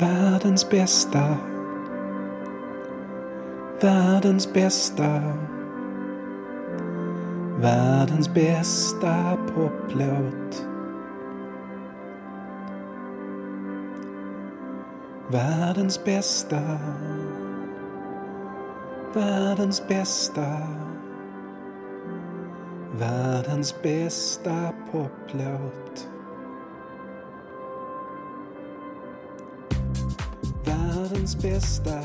Världens bästa. Världens bästa. Världens bästa poplåt. Världens bästa. Världens bästa. Världens bästa poplåt. Världens bästa,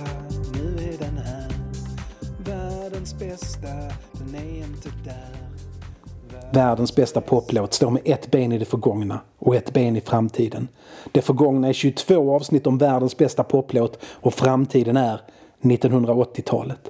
nu är den här. Världens bästa, den är inte där. Världens bästa poplåt står med ett ben i det förgångna och ett ben i framtiden. Det förgångna är 22 avsnitt om världens bästa poplåt och framtiden är 1980-talet.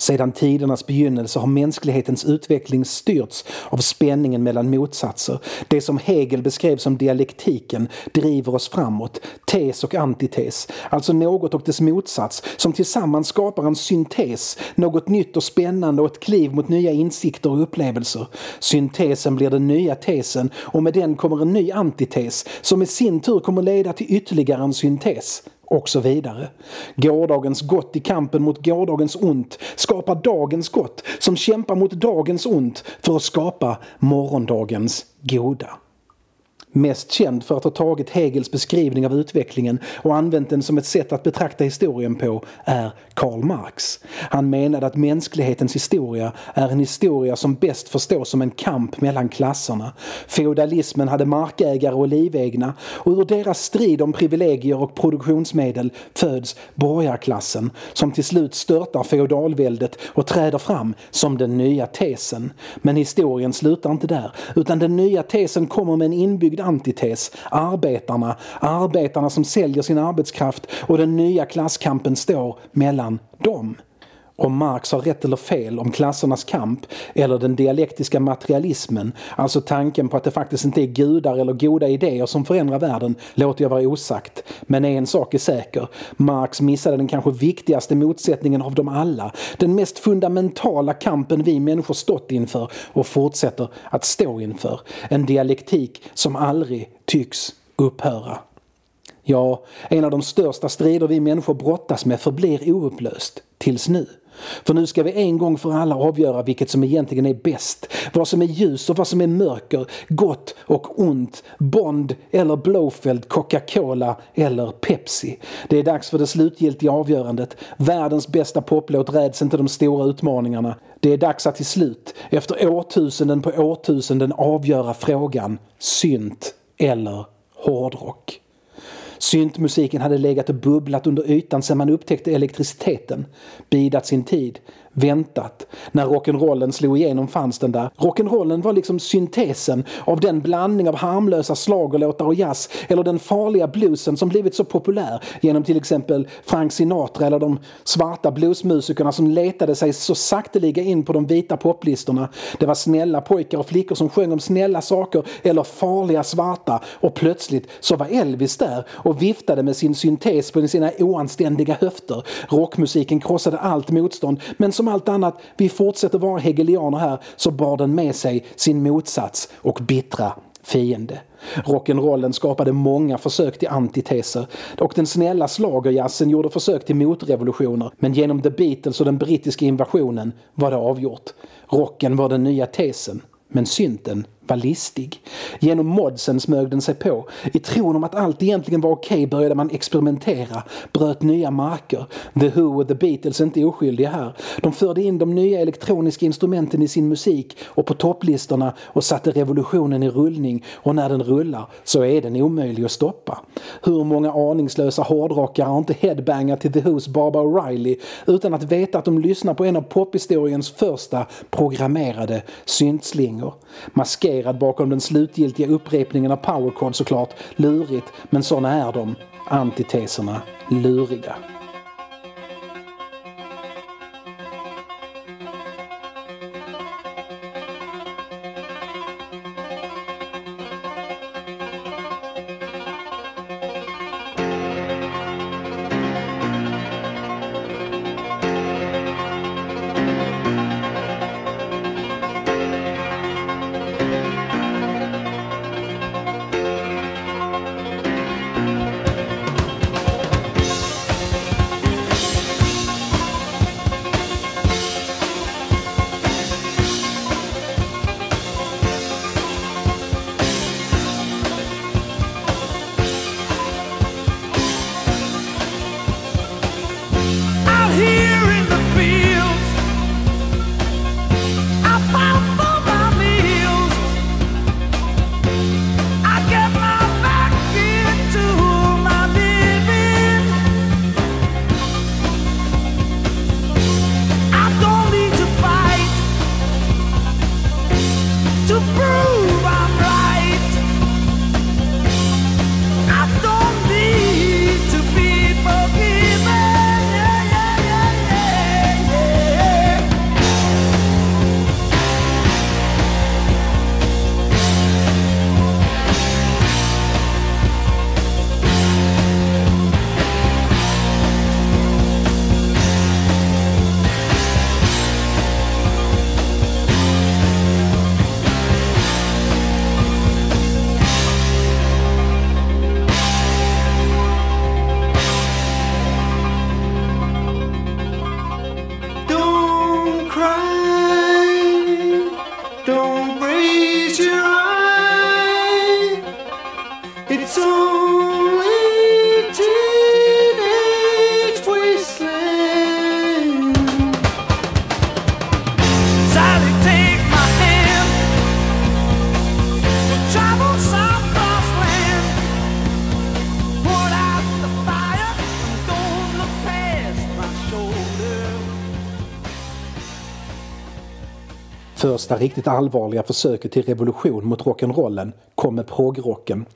Sedan tidernas begynnelse har mänsklighetens utveckling styrts av spänningen mellan motsatser. Det som Hegel beskrev som dialektiken driver oss framåt, tes och antites, alltså något och dess motsats som tillsammans skapar en syntes, något nytt och spännande och ett kliv mot nya insikter och upplevelser. Syntesen blir den nya tesen och med den kommer en ny antites som i sin tur kommer leda till ytterligare en syntes och så vidare. Gårdagens gott i kampen mot gårdagens ont skapar dagens gott som kämpar mot dagens ont för att skapa morgondagens goda. Mest känd för att ha tagit Hegels beskrivning av utvecklingen och använt den som ett sätt att betrakta historien på är Karl Marx. Han menade att mänsklighetens historia är en historia som bäst förstås som en kamp mellan klasserna. Feodalismen hade markägare och livegna och ur deras strid om privilegier och produktionsmedel föds borgarklassen som till slut störtar feodalväldet och träder fram som den nya tesen. Men historien slutar inte där utan den nya tesen kommer med en inbyggd antites. Arbetarna, arbetarna som säljer sin arbetskraft och den nya klasskampen står mellan dem om Marx har rätt eller fel om klassernas kamp eller den dialektiska materialismen, alltså tanken på att det faktiskt inte är gudar eller goda idéer som förändrar världen, låter jag vara osagt. Men en sak är säker, Marx missade den kanske viktigaste motsättningen av dem alla, den mest fundamentala kampen vi människor stått inför och fortsätter att stå inför. En dialektik som aldrig tycks upphöra. Ja, en av de största strider vi människor brottas med förblir oupplöst, tills nu. För nu ska vi en gång för alla avgöra vilket som egentligen är bäst. Vad som är ljus och vad som är mörker, gott och ont, Bond eller Blowfeld, Coca-Cola eller Pepsi. Det är dags för det slutgiltiga avgörandet. Världens bästa poplåt räds inte de stora utmaningarna. Det är dags att till slut, efter årtusenden på årtusenden avgöra frågan synt eller hårdrock. Syntmusiken hade legat och bubblat under ytan sedan man upptäckte elektriciteten. Bidat sin tid väntat. När rock'n'rollen slog igenom fanns den där. Rock'n'rollen var liksom syntesen av den blandning av harmlösa slagerlåtar och jazz eller den farliga bluesen som blivit så populär genom till exempel Frank Sinatra eller de svarta bluesmusikerna som letade sig så sakteliga in på de vita poplistorna. Det var snälla pojkar och flickor som sjöng om snälla saker eller farliga svarta och plötsligt så var Elvis där och viftade med sin syntes på sina oanständiga höfter. Rockmusiken krossade allt motstånd men som allt annat, vi fortsätter vara hegelianer här, så bar den med sig sin motsats och bittra fiende. Rock'n'rollen skapade många försök till antiteser och den snälla slagerjazzen gjorde försök till motrevolutioner men genom The Beatles och den brittiska invasionen var det avgjort. Rocken var den nya tesen, men synten var listig. Genom modsen smög den sig på. I tron om att allt egentligen var okej okay började man experimentera, bröt nya marker. The Who och The Beatles är inte oskyldiga här. De förde in de nya elektroniska instrumenten i sin musik och på topplistorna och satte revolutionen i rullning och när den rullar så är den omöjlig att stoppa. Hur många aningslösa hårdrockare har inte headbangat till The Who's Barbara O'Reilly utan att veta att de lyssnar på en av pophistoriens första programmerade syntslingor. Maskerade maskerad bakom den slutgiltiga upprepningen av powerchord såklart. Lurigt, men såna är de. Antiteserna luriga. Första riktigt allvarliga försöket till revolution mot rock'n'rollen kom med progrocken.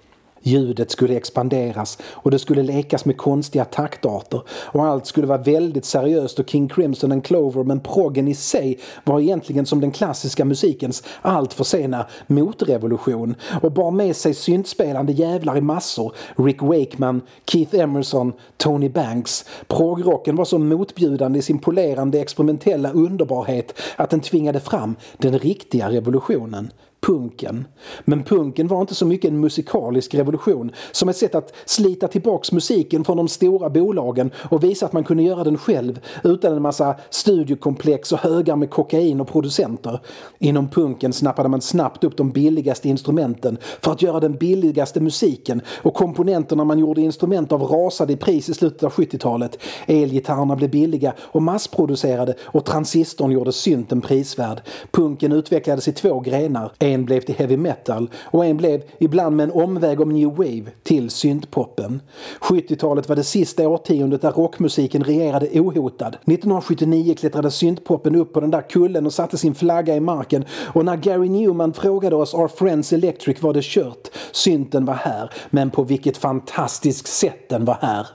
Ljudet skulle expanderas och det skulle lekas med konstiga taktarter och allt skulle vara väldigt seriöst och King Crimson and Clover men proggen i sig var egentligen som den klassiska musikens allt för sena motrevolution och bar med sig syntspelande jävlar i massor. Rick Wakeman, Keith Emerson, Tony Banks. Progrocken var så motbjudande i sin polerande experimentella underbarhet att den tvingade fram den riktiga revolutionen punken. Men punken var inte så mycket en musikalisk revolution som ett sätt att slita tillbaks musiken från de stora bolagen och visa att man kunde göra den själv utan en massa studiokomplex och högar med kokain och producenter. Inom punken snappade man snabbt upp de billigaste instrumenten för att göra den billigaste musiken och komponenterna man gjorde instrument av rasade i pris i slutet av 70-talet. Elgitarrerna blev billiga och massproducerade och transistorn gjorde synten prisvärd. Punken utvecklades i två grenar. En blev till heavy metal och en blev, ibland med en omväg om new wave, till syntpoppen. 70-talet var det sista årtiondet där rockmusiken regerade ohotad. 1979 klättrade syntpoppen upp på den där kullen och satte sin flagga i marken och när Gary Newman frågade oss Our Friends Electric var det kört. Synten var här, men på vilket fantastiskt sätt den var här.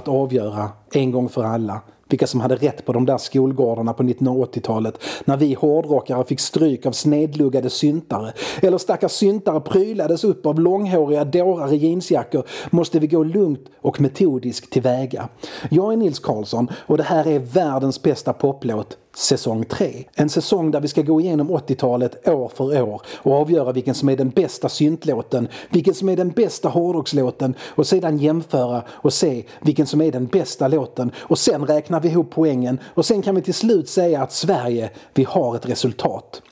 Att avgöra en gång för alla vilka som hade rätt på de där skolgårdarna på 1980-talet när vi hårdrockare fick stryk av snedluggade syntare. Eller stackars syntare prylades upp av långhåriga dårar i jeansjackor. Måste vi gå lugnt och metodiskt tillväga. Jag är Nils Karlsson och det här är världens bästa poplåt säsong 3. En säsong där vi ska gå igenom 80-talet år för år och avgöra vilken som är den bästa syntlåten, vilken som är den bästa hårdrockslåten och sedan jämföra och se vilken som är den bästa låten och sen räknar vi ihop poängen och sen kan vi till slut säga att Sverige, vi har ett resultat.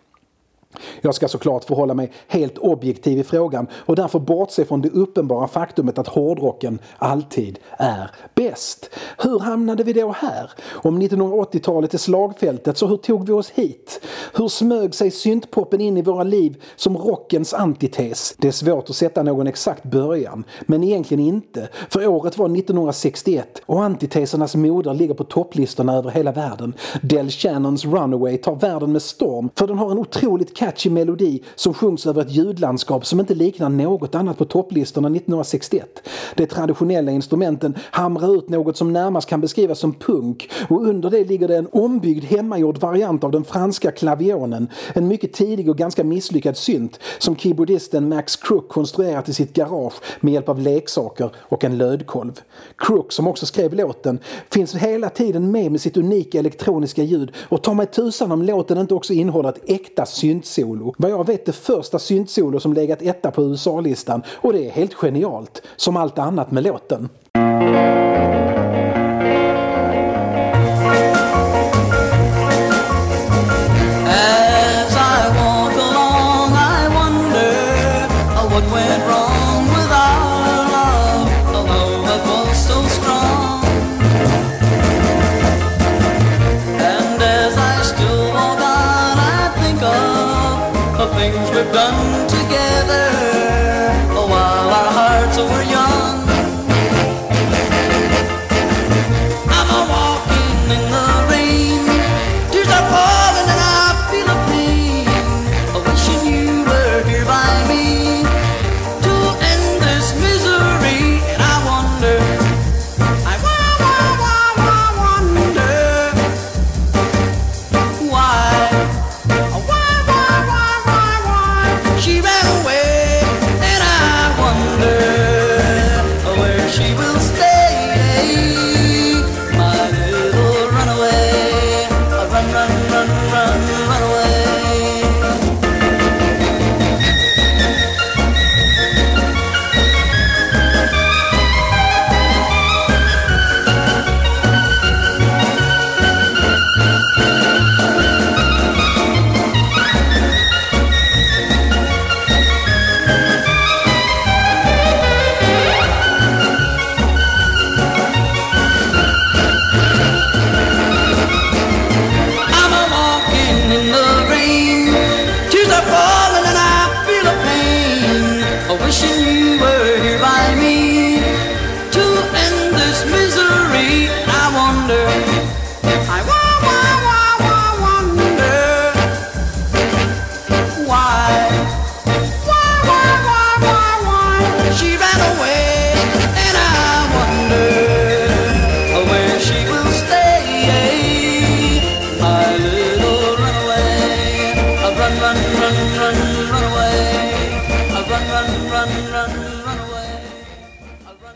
Jag ska såklart förhålla mig helt objektiv i frågan och därför bortse från det uppenbara faktumet att hårdrocken alltid är bäst. Hur hamnade vi då här? Om 1980-talet är slagfältet, så hur tog vi oss hit? Hur smög sig syntpoppen in i våra liv som rockens antites? Det är svårt att sätta någon exakt början, men egentligen inte. För året var 1961 och antitesernas moder ligger på topplistorna över hela världen. Del Shannons Runaway tar världen med storm för den har en otroligt catchy melodi som sjungs över ett ljudlandskap som inte liknar något annat på topplistorna 1961. De traditionella instrumenten hamrar ut något som närmast kan beskrivas som punk och under det ligger det en ombyggd hemmagjord variant av den franska klavionen. En mycket tidig och ganska misslyckad synt som keyboardisten Max Crook konstruerat i sitt garage med hjälp av leksaker och en lödkolv. Crook, som också skrev låten, finns hela tiden med med sitt unika elektroniska ljud och ta mig tusan om låten inte också innehåller ett äkta synt syntsolo. Vad jag vet det första syntsolo som legat etta på USA-listan och det är helt genialt, som allt annat med låten.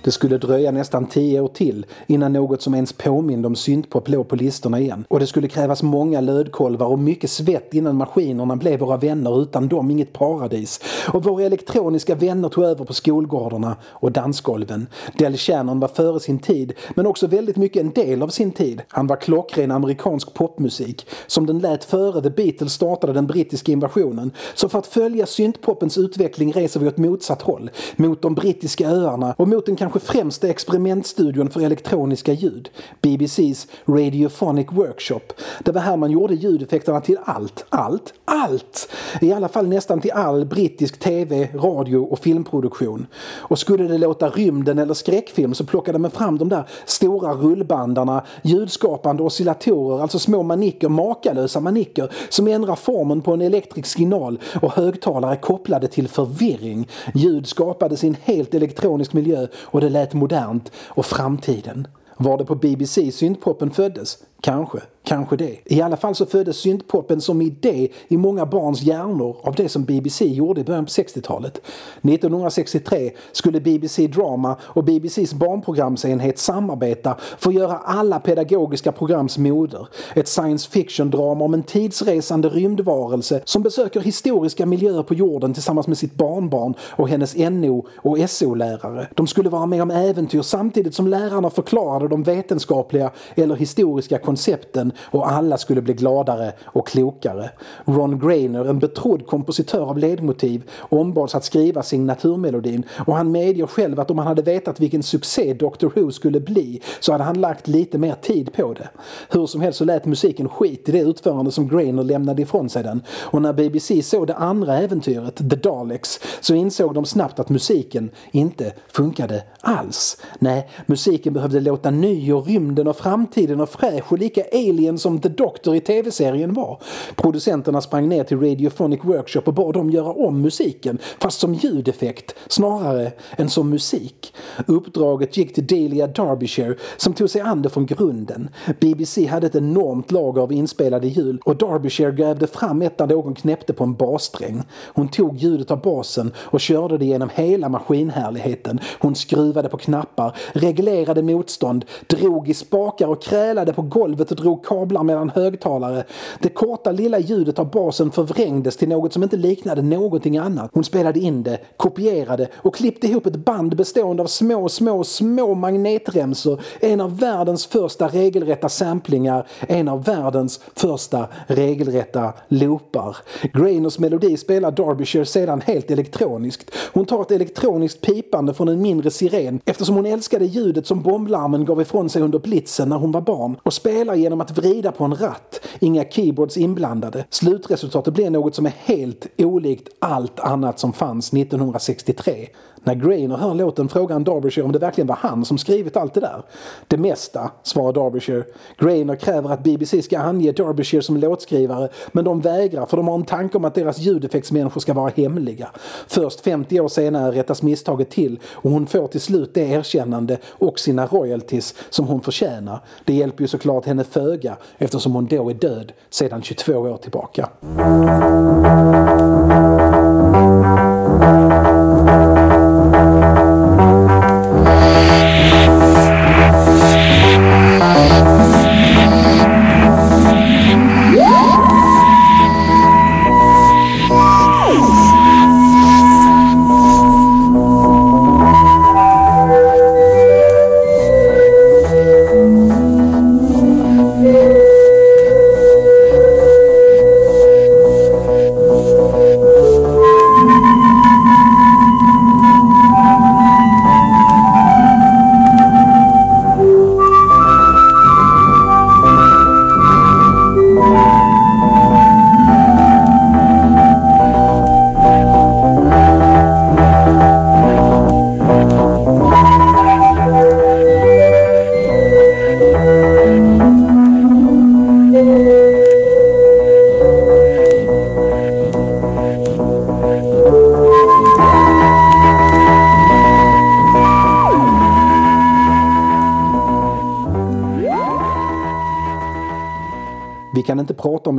Det skulle dröja nästan tio år till innan något som ens påminde om syntpop låg på listorna igen. Och det skulle krävas många lödkolvar och mycket svett innan maskinerna blev våra vänner utan dem inget paradis. Och våra elektroniska vänner tog över på skolgårdarna och dansgolven. Del Shannon var före sin tid men också väldigt mycket en del av sin tid. Han var klockren amerikansk popmusik. Som den lät före The Beatles startade den brittiska invasionen. Så för att följa syntpopens utveckling reser vi åt motsatt håll. Mot de brittiska öarna och mot den kanske kanske främsta experimentstudion för elektroniska ljud. BBC's Radiophonic Workshop. Det var här man gjorde ljudeffekterna till allt, allt, allt! I alla fall nästan till all brittisk tv, radio och filmproduktion. Och skulle det låta rymden eller skräckfilm så plockade man fram de där stora rullbandarna, ljudskapande oscillatorer, alltså små manicker, makalösa manicker som ändrar formen på en elektrisk signal och högtalare kopplade till förvirring. Ljud skapades i en helt elektronisk miljö och det lät modernt och framtiden. Var det på BBC syntpopen föddes? Kanske, kanske det. I alla fall så föddes syntpopen som idé i många barns hjärnor av det som BBC gjorde i början på 60-talet. 1963 skulle BBC Drama och BBCs barnprogramsenhet samarbeta för att göra alla pedagogiska programs moder. Ett science fiction-drama om en tidsresande rymdvarelse som besöker historiska miljöer på jorden tillsammans med sitt barnbarn och hennes NO och SO-lärare. De skulle vara med om äventyr samtidigt som lärarna förklarade de vetenskapliga eller historiska koncepten och alla skulle bli gladare och klokare. Ron Grainer, en betrodd kompositör av ledmotiv, ombads att skriva signaturmelodin och han medger själv att om han hade vetat vilken succé Doctor Who skulle bli så hade han lagt lite mer tid på det. Hur som helst så lät musiken skit i det utförande som Grainer lämnade ifrån sig den och när BBC såg det andra äventyret, The Daleks, så insåg de snabbt att musiken inte funkade alls. Nej, musiken behövde låta ny och rymden och framtiden och fräsch och lika alien som The Doctor i tv-serien var. Producenterna sprang ner till Radiophonic Workshop och bad dem göra om musiken, fast som ljudeffekt snarare än som musik. Uppdraget gick till Delia Derbyshire som tog sig an det från grunden. BBC hade ett enormt lager av inspelade ljud och Derbyshire grävde fram ett där någon knäppte på en bassträng. Hon tog ljudet av basen och körde det genom hela maskinhärligheten. Hon skruvade på knappar, reglerade motstånd, drog i spakar och krälade på golvet och drog kablar mellan högtalare. Det korta lilla ljudet av basen förvrängdes till något som inte liknade någonting annat. Hon spelade in det, kopierade och klippte ihop ett band bestående av små, små, små magnetremsor. En av världens första regelrätta samplingar, en av världens första regelrätta loopar. Grainers melodi spelar Derbyshire sedan helt elektroniskt. Hon tar ett elektroniskt pipande från en mindre siren eftersom hon älskade ljudet som bomblarmen gav ifrån sig under blitzen när hon var barn och spelar spelar genom att vrida på en ratt. Inga keyboards inblandade. Slutresultatet blir något som är helt olikt allt annat som fanns 1963. När Grainer hör låten frågar han Derbyshire om det verkligen var han som skrivit allt det där. Det mesta, svarar Derbyshire. Grainer kräver att BBC ska ange Derbyshire som låtskrivare men de vägrar för de har en tanke om att deras ljudeffektsmänniskor ska vara hemliga. Först 50 år senare rättas misstaget till och hon får till slut det erkännande och sina royalties som hon förtjänar. Det hjälper ju såklart henne föga eftersom hon då är död sedan 22 år tillbaka.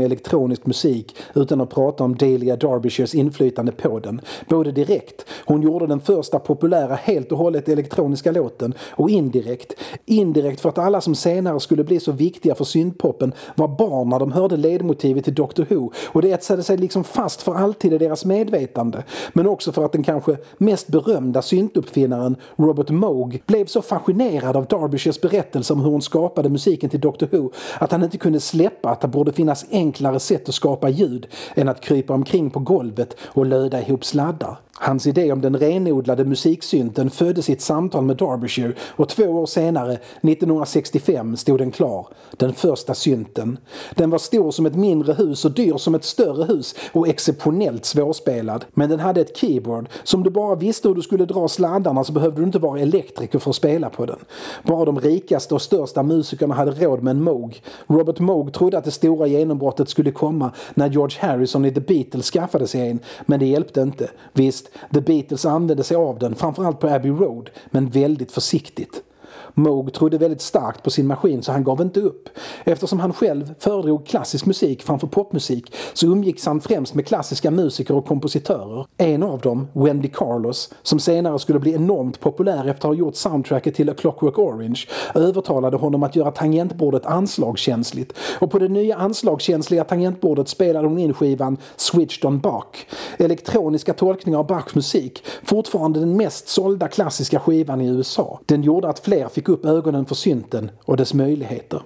Med elektronisk musik utan att prata om Delia Derbyshires inflytande på den. Både direkt, hon gjorde den första populära helt och hållet elektroniska låten, och indirekt. Indirekt för att alla som senare skulle bli så viktiga för syntpoppen var barn när de hörde ledmotivet till Doctor Who och det etsade sig liksom fast för alltid i deras medvetande. Men också för att den kanske mest berömda syntuppfinnaren Robert Moog blev så fascinerad av Derbyshires berättelse om hur hon skapade musiken till Doctor Who att han inte kunde släppa att det borde finnas enklare sätt att skapa ljud än att krypa omkring på golvet och löda ihop sladdar. Hans idé om den renodlade musiksynten föddes i ett samtal med Derbyshire och två år senare, 1965, stod den klar. Den första synten. Den var stor som ett mindre hus och dyr som ett större hus och exceptionellt svårspelad. Men den hade ett keyboard. Så om du bara visste hur du skulle dra sladdarna så behövde du inte vara elektriker för att spela på den. Bara de rikaste och största musikerna hade råd med en Moog. Robert Moog trodde att det stora genombrottet skulle komma när George Harrison i The Beatles skaffade sig en, men det hjälpte inte. Visst, The Beatles använde sig av den, framförallt på Abbey Road, men väldigt försiktigt. Moog trodde väldigt starkt på sin maskin så han gav inte upp. Eftersom han själv föredrog klassisk musik framför popmusik så umgicks han främst med klassiska musiker och kompositörer. En av dem, Wendy Carlos, som senare skulle bli enormt populär efter att ha gjort soundtracket till A Clockwork Orange, övertalade honom att göra tangentbordet anslagskänsligt. Och på det nya anslagskänsliga tangentbordet spelade hon in skivan Switched on Bach. Elektroniska tolkningar av Bachs musik, fortfarande den mest sålda klassiska skivan i USA. Den gjorde att fler fick upp ögonen för synten och dess möjligheter.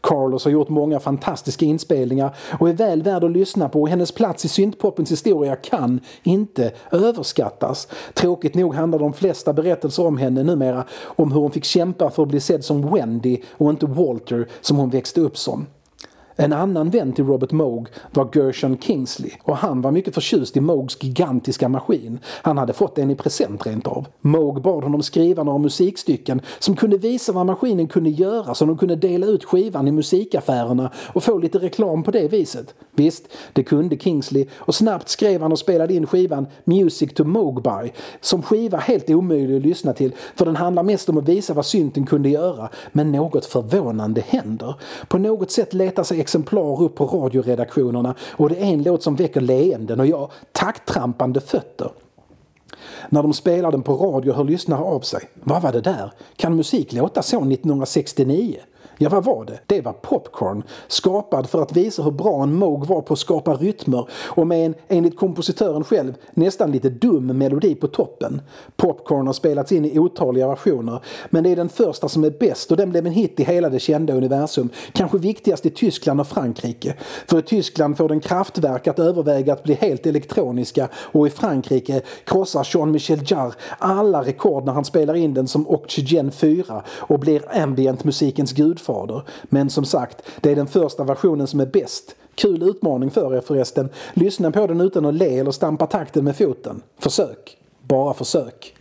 Carlos har gjort många fantastiska inspelningar och är väl värd att lyssna på och hennes plats i syntpopens historia kan inte överskattas. Tråkigt nog handlar de flesta berättelser om henne numera om hur hon fick kämpa för att bli sedd som Wendy och inte Walter som hon växte upp som. En annan vän till Robert Moog var Gershon Kingsley och han var mycket förtjust i Moogs gigantiska maskin. Han hade fått en i present rent av. Moog bad honom skriva några musikstycken som kunde visa vad maskinen kunde göra så de kunde dela ut skivan i musikaffärerna och få lite reklam på det viset. Visst, det kunde Kingsley och snabbt skrev han och spelade in skivan Music to Moogby som skiva helt omöjlig att lyssna till för den handlar mest om att visa vad synten kunde göra men något förvånande händer. På något sätt letar sig exemplar upp på radioredaktionerna och det är en låt som väcker leenden och ja, takttrampande fötter. När de spelar den på radio hör lyssnare av sig. Vad var det där? Kan musik låta så 1969? Ja, vad var det? Det var Popcorn, skapad för att visa hur bra en Moog var på att skapa rytmer och med en, enligt kompositören själv, nästan lite dum melodi på toppen. Popcorn har spelats in i otaliga versioner, men det är den första som är bäst och den blev en hit i hela det kända universum. Kanske viktigast i Tyskland och Frankrike. För i Tyskland får den kraftverk att överväga att bli helt elektroniska och i Frankrike krossar Jean-Michel Jarre alla rekord när han spelar in den som Oxygen 4 och blir ambient-musikens gudfar gudfader. Men som sagt, det är den första versionen som är bäst. Kul utmaning för er förresten. Lyssna på den utan att le eller stampa takten med foten. Försök. Bara försök.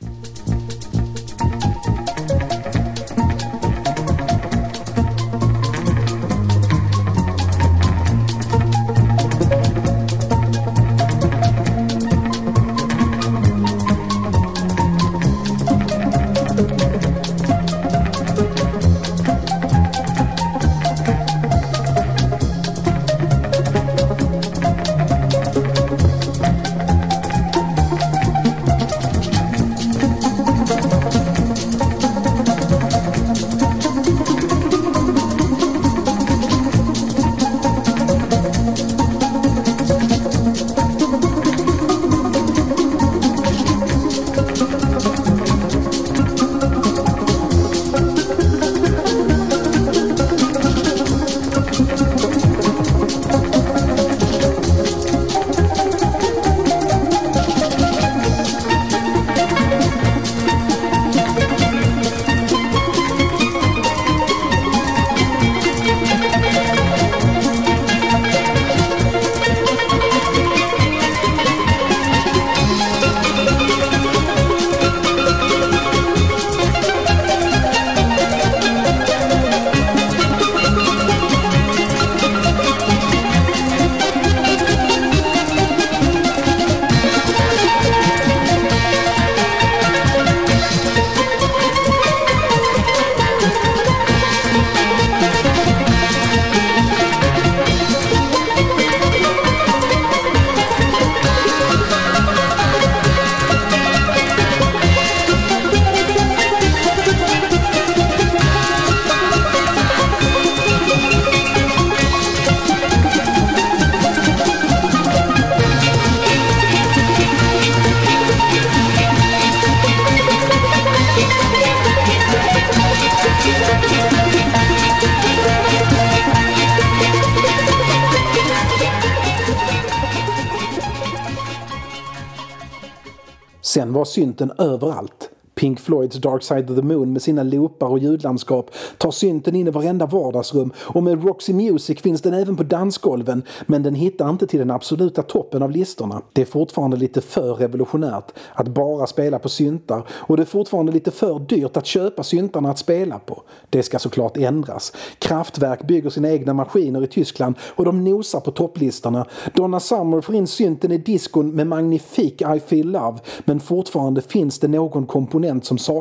Synten överallt. Pink Floyds Dark Side of the Moon med sina loopar och ljudlandskap tar synten in i varenda vardagsrum och med Roxy Music finns den även på dansgolven men den hittar inte till den absoluta toppen av listorna. Det är fortfarande lite för revolutionärt att bara spela på syntar och det är fortfarande lite för dyrt att köpa syntarna att spela på. Det ska såklart ändras. Kraftwerk bygger sina egna maskiner i Tyskland och de nosar på topplistorna. Donna Summer får in synten i diskon med magnifik I Feel Love men fortfarande finns det någon komponent som saknas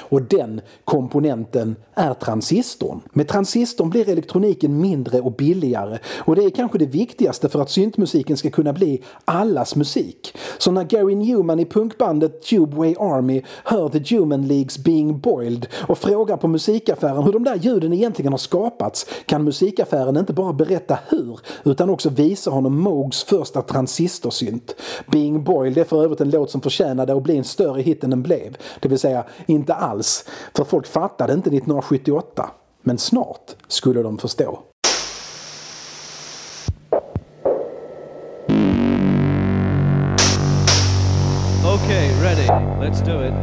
och den komponenten är transistorn. Med transistorn blir elektroniken mindre och billigare och det är kanske det viktigaste för att syntmusiken ska kunna bli allas musik. Så när Gary Newman i punkbandet Tubeway Army hör The Human Leagues Being Boiled och frågar på musikaffären hur de där ljuden egentligen har skapats kan musikaffären inte bara berätta hur utan också visa honom Moogs första transistorsynt. Being Boiled är för övrigt en låt som förtjänade att bli en större hit än den blev. Det vill säga inte alls, för folk fattade inte 1978. Men snart skulle de förstå. Okay, ready. Let's do it.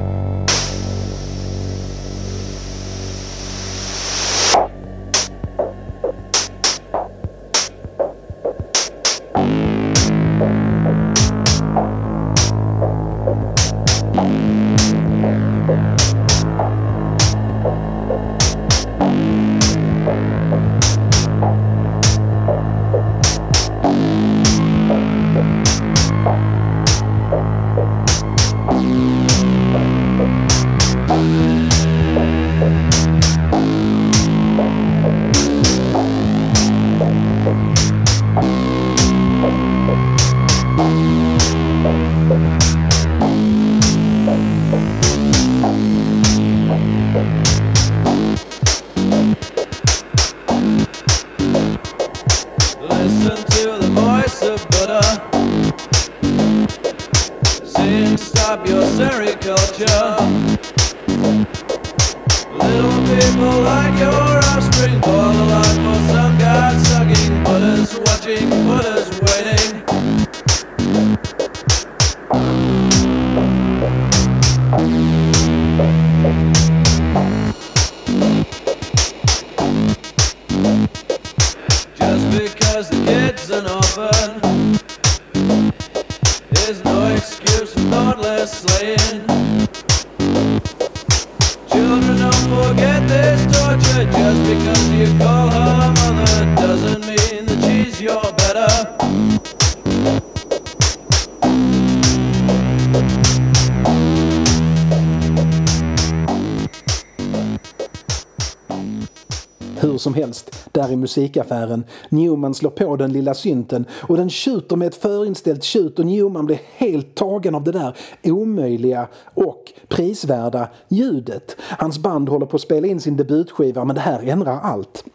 Helst, i musikaffären, Newman slår på den lilla synten och den tjuter med ett förinställt tjut och Newman blir helt tagen av det där omöjliga och prisvärda ljudet. Hans band håller på att spela in sin debutskiva men det här ändrar allt.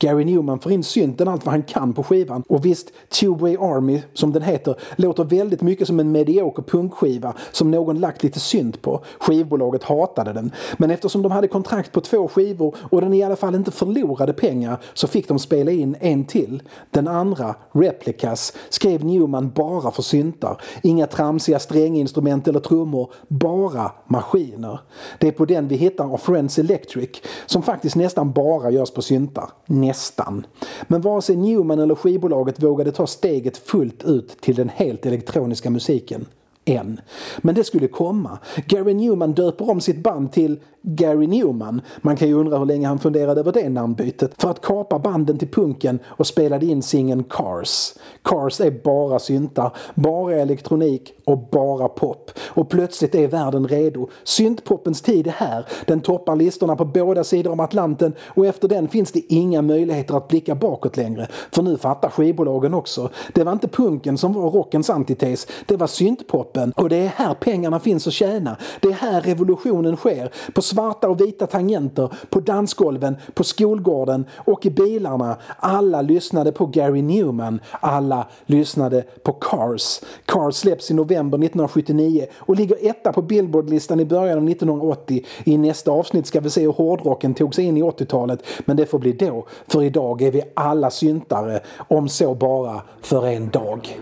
Gary Newman får in synten allt vad han kan på skivan. Och visst, Tubeway Army, som den heter, låter väldigt mycket som en medioker punkskiva som någon lagt lite synt på. Skivbolaget hatade den. Men eftersom de hade kontrakt på två skivor och den i alla fall inte förlorade pengar så fick de spela in en till. Den andra, Replicas, skrev Newman bara för syntar. Inga tramsiga stränginstrument eller trummor, bara maskiner. Det är på den vi hittar av Friends Electric, som faktiskt nästan bara görs på syntar. Nästan. Men vare sig Newman eller skivbolaget vågade ta steget fullt ut till den helt elektroniska musiken. Än. Men det skulle komma. Gary Newman döper om sitt band till Gary Newman. Man kan ju undra hur länge han funderade över det namnbytet. För att kapa banden till punken och spelade in singeln Cars. Cars är bara syntar, bara elektronik och bara pop. Och plötsligt är världen redo. Syntpopens tid är här. Den toppar listorna på båda sidor om Atlanten och efter den finns det inga möjligheter att blicka bakåt längre. För nu fattar skivbolagen också. Det var inte punken som var rockens antites. Det var syntpoppen. Och det är här pengarna finns att tjäna. Det är här revolutionen sker. På svarta och vita tangenter, på dansgolven, på skolgården och i bilarna. Alla lyssnade på Gary Newman. Alla lyssnade på Cars. Cars släpps i november 1979 och ligger etta på Billboardlistan i början av 1980. I nästa avsnitt ska vi se hur hårdrocken tog sig in i 80-talet. Men det får bli då, för idag är vi alla syntare, om så bara för en dag.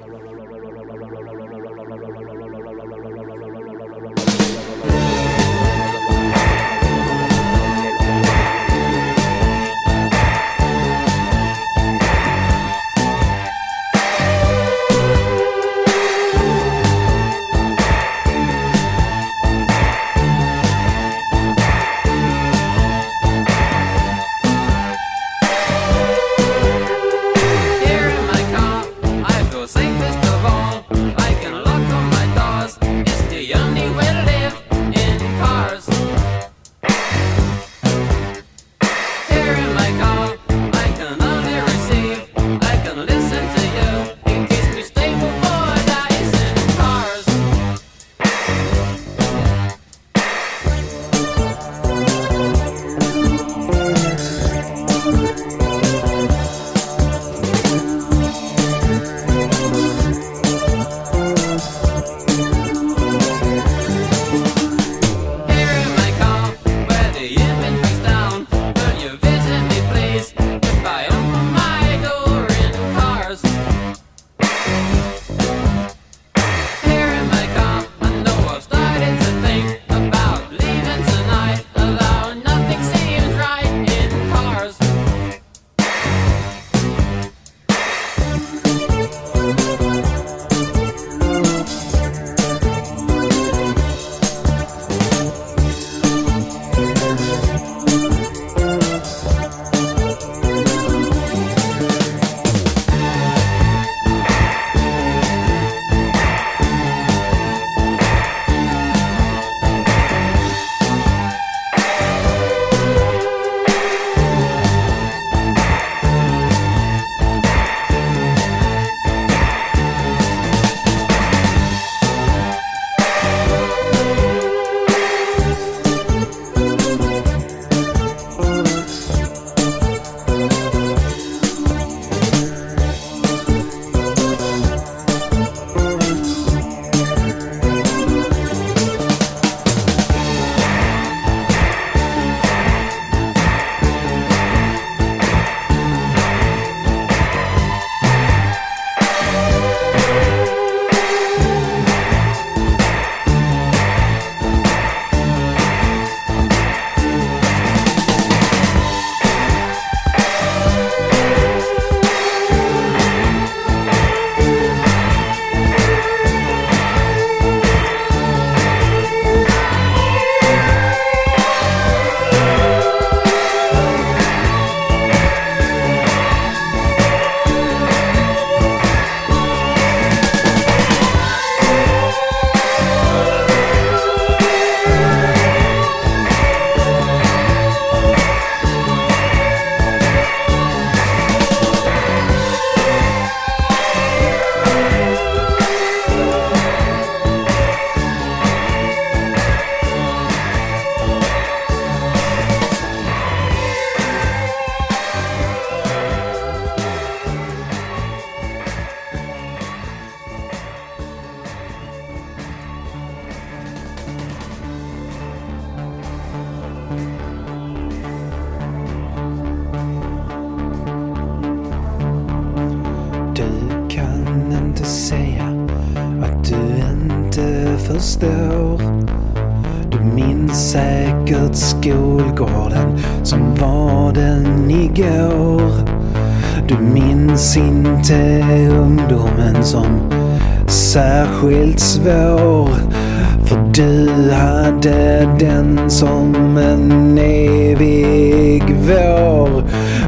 Som en evig vår.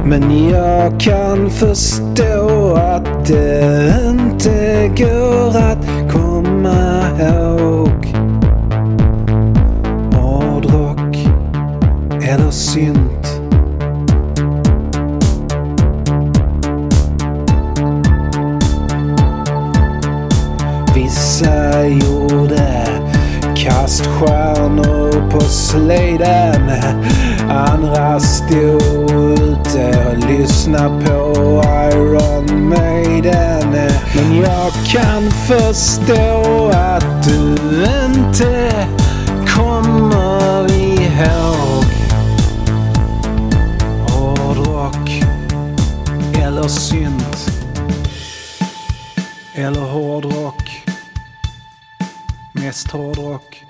Men jag kan förstå att det inte går att komma ihåg. Hårdrock eller synt. Slöjden. Andra stod ute och lyssnade på Iron Maiden. Men jag kan förstå att du inte kommer ihåg hårdrock eller synt eller hårdrock. Mest hårdrock.